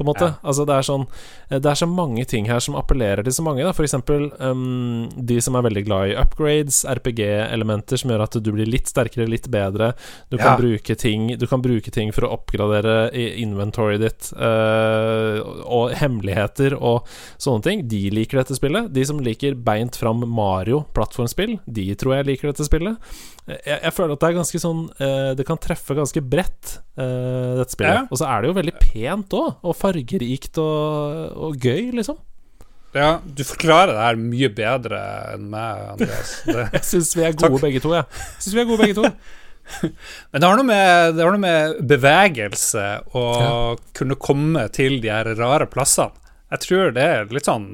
[SPEAKER 1] på en måte. Ja. Altså, det er sånn eh, Det er så mange ting her som appellerer til så mange, da. For eksempel um, de som er veldig glad i upgrades, RPG-elementer som gjør at du blir litt sterkere, litt bedre. Du kan, bruke, ting, du kan bruke ting for å oppgradere inventoryet ditt, uh, og hemmeligheter og sånne ting. De liker dette spillet. De som liker beint fram Mario-plattformspill, de tror jeg liker dette spillet. Jeg, jeg, føler at det er ganske sånn uh, Det kan treffe ganske bredt, uh, dette spillet. Ja. Og så er det jo veldig pent òg, og fargerikt og, og, gøy, liksom.
[SPEAKER 2] Ja, du forklarer det her mye bedre enn meg, Andreas. Det,
[SPEAKER 1] Jeg syns vi er gode
[SPEAKER 2] Takk.
[SPEAKER 1] begge to, jeg. Synes vi er gode begge to.
[SPEAKER 2] men det har, med, det har noe med bevegelse og kunne komme til de her rare plassene. Jeg tror det er litt sånn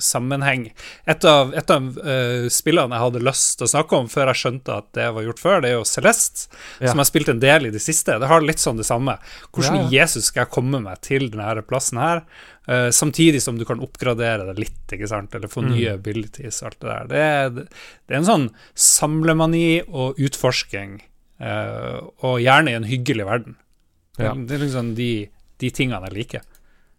[SPEAKER 2] sammenheng. Et av, et av uh, spillene jeg hadde lyst til å snakke om før jeg skjønte at det var gjort før, det er jo Celeste,
[SPEAKER 1] Ja.
[SPEAKER 2] som jeg har spilt en del i det siste. Det har litt sånn det samme. Hvordan
[SPEAKER 1] Ja,
[SPEAKER 2] ja. Jesus skal jeg komme meg til denne plassen her, Uh, samtidig som du kan oppgradere det litt, ikke sant, eller få
[SPEAKER 1] Mm.
[SPEAKER 2] nye abilities og alt det der. Det er, det er en sånn samlemani og utforsking, uh, og gjerne i en hyggelig verden.
[SPEAKER 1] Ja.
[SPEAKER 2] Det er liksom de, de tingene jeg liker.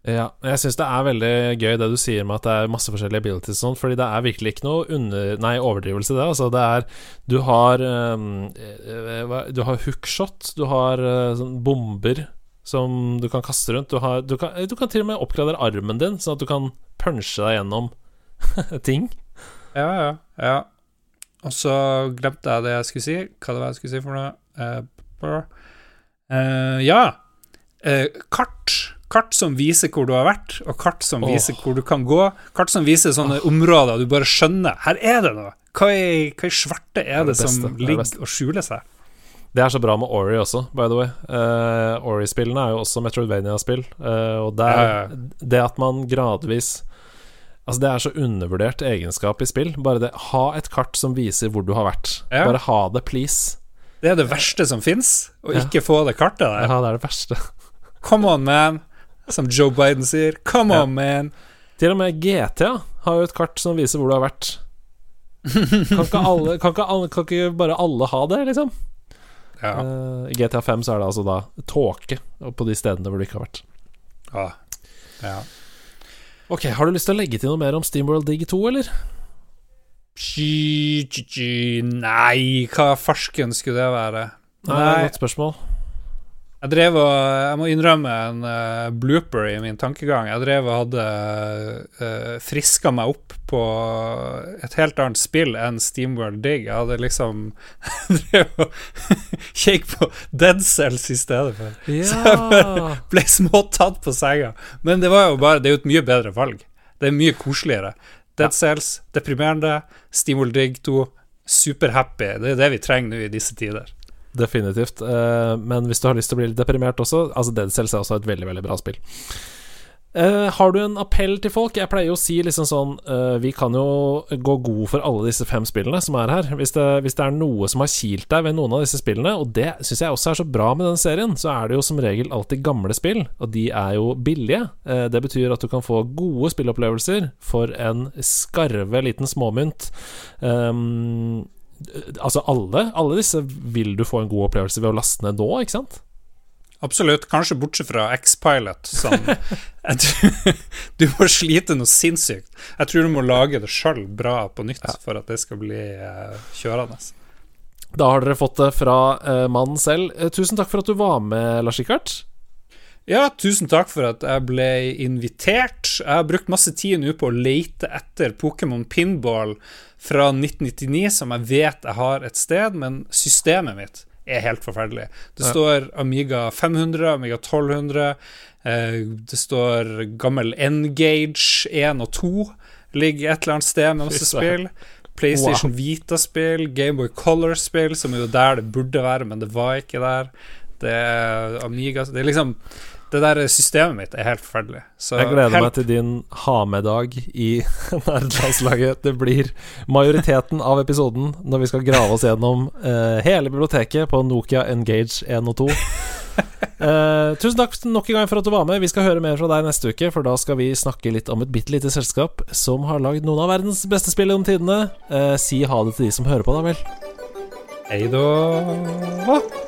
[SPEAKER 1] Ja, jeg syns det er veldig gøy det du sier med at det er masse forskjellige abilities og sånn, fordi det er virkelig ikke noe under, nei, overdrivelse det. Altså, det er Du har um, Du har hookshot, du har eh, sånn bomber som du kan kaste rundt. Du, har, du, kan, du kan til og med oppgradere armen din, sånn at du kan punche deg gjennom ting.
[SPEAKER 2] Ja, ja, ja. Og så glemte jeg det jeg skulle si. Hva det var jeg skulle si for noe? Uh. Eh, ja. Uh, kart. Kart som viser hvor du har vært, og kart som
[SPEAKER 1] oh.
[SPEAKER 2] viser hvor du kan gå. Kart som viser sånne områder du bare skjønner. Her er det noe! Hva i, hva i svarte er
[SPEAKER 1] Det er
[SPEAKER 2] det,
[SPEAKER 1] det
[SPEAKER 2] som
[SPEAKER 1] det er det
[SPEAKER 2] ligger og skjuler seg?
[SPEAKER 1] Det er så bra med Ori også, by the way. Uh, Ori-spillene er jo også Metroidvania-spill, Uh, og det, er,
[SPEAKER 2] Ja, ja.
[SPEAKER 1] det at man gradvis Altså Det er så undervurdert egenskap i spill. Bare det Ha et kart som viser hvor du har vært.
[SPEAKER 2] Ja.
[SPEAKER 1] Bare ha det, please.
[SPEAKER 2] Det er det verste som fins, å ikke få det kartet der.
[SPEAKER 1] Ja, det er det verste.
[SPEAKER 2] Come on, man! Som Joe Biden sier. Come on, man!
[SPEAKER 1] Til og med GTA har jo et kart som viser hvor du har vært. Kan ikke, alle, kan ikke, alle, kan ikke bare alle ha det, liksom?
[SPEAKER 2] Ja.
[SPEAKER 1] Eh, I GTA 5 så er det altså da tåke på de stedene hvor du ikke har vært.
[SPEAKER 2] ja. ja.
[SPEAKER 1] Ok, Har du lyst til å legge til noe mer om Steamworld Dig 2, eller?
[SPEAKER 2] Nei, hva farsken skulle det være?
[SPEAKER 1] Nei, Godt spørsmål.
[SPEAKER 2] Jeg drev og Jeg må innrømme en uh, blooper i min tankegang. Jeg drev og hadde uh, friska meg opp på et helt annet spill enn Steamworld Dig. Jeg hadde liksom drev og kjekk på Dead Cells i stedet for.
[SPEAKER 1] Ja.
[SPEAKER 2] Ble småtatt på senga. Men det var jo bare Det er jo et mye bedre valg. Det er mye koseligere. Dead Cells, deprimerende. Steamworld Dig 2, superhappy. Det er det vi trenger nå i disse tider.
[SPEAKER 1] Definitivt. Eh, men hvis du har lyst til å bli litt deprimert også Altså Dead Cells er også et veldig, veldig bra spill. Uh, har du en appell til folk? Jeg pleier jo å si liksom sånn uh, Vi kan jo gå god for alle disse fem spillene som er her. Hvis det, hvis det er noe som har kilt deg ved noen av disse spillene, og det syns jeg også er så bra med den serien, så er det jo som regel alltid gamle spill, og de er jo billige. Uh, det betyr at du kan få gode spillopplevelser for en skarve liten småmynt. Um, Altså alle, alle disse vil du få en god opplevelse ved å laste ned nå, ikke sant?
[SPEAKER 2] Absolutt. Kanskje bortsett fra X-Pilot, som tror, Du må slite noe sinnssykt. Jeg tror du må lage det sjøl bra på nytt for at det skal bli eh, kjørende.
[SPEAKER 1] Da har dere fått det fra eh, mannen selv. Eh, tusen takk for at du var med, Lars Rikard.
[SPEAKER 2] Ja, tusen takk for at jeg ble invitert. Jeg har brukt masse tid nå på å lete etter Pokémon Pinball fra 1999, som jeg vet jeg har et sted, men systemet mitt er helt forferdelig. Det står Amiga 500, Amiga 1200, eh, det står gammel N-Gage 1 og 2 ligger et eller annet sted med masse spill. PlayStation Vita-spill, Gameboy Color-spill, som er jo der det burde være, men det var ikke der. Det er Amiga Det er liksom Det der systemet mitt er helt forferdelig. Så
[SPEAKER 1] Jeg gleder
[SPEAKER 2] help.
[SPEAKER 1] meg til din ha-med-dag i nerdelandslaget. Det blir majoriteten av episoden når vi skal grave oss gjennom uh, hele biblioteket på Nokia Engage 1 og 2. Uh, tusen takk nok en gang for at du var med. Vi skal høre mer fra deg neste uke, for da skal vi snakke litt om et bitte lite selskap som har lagd noen av verdens beste spill om tidene. Uh, si ha det til de som hører på, da vel.
[SPEAKER 2] Hei da.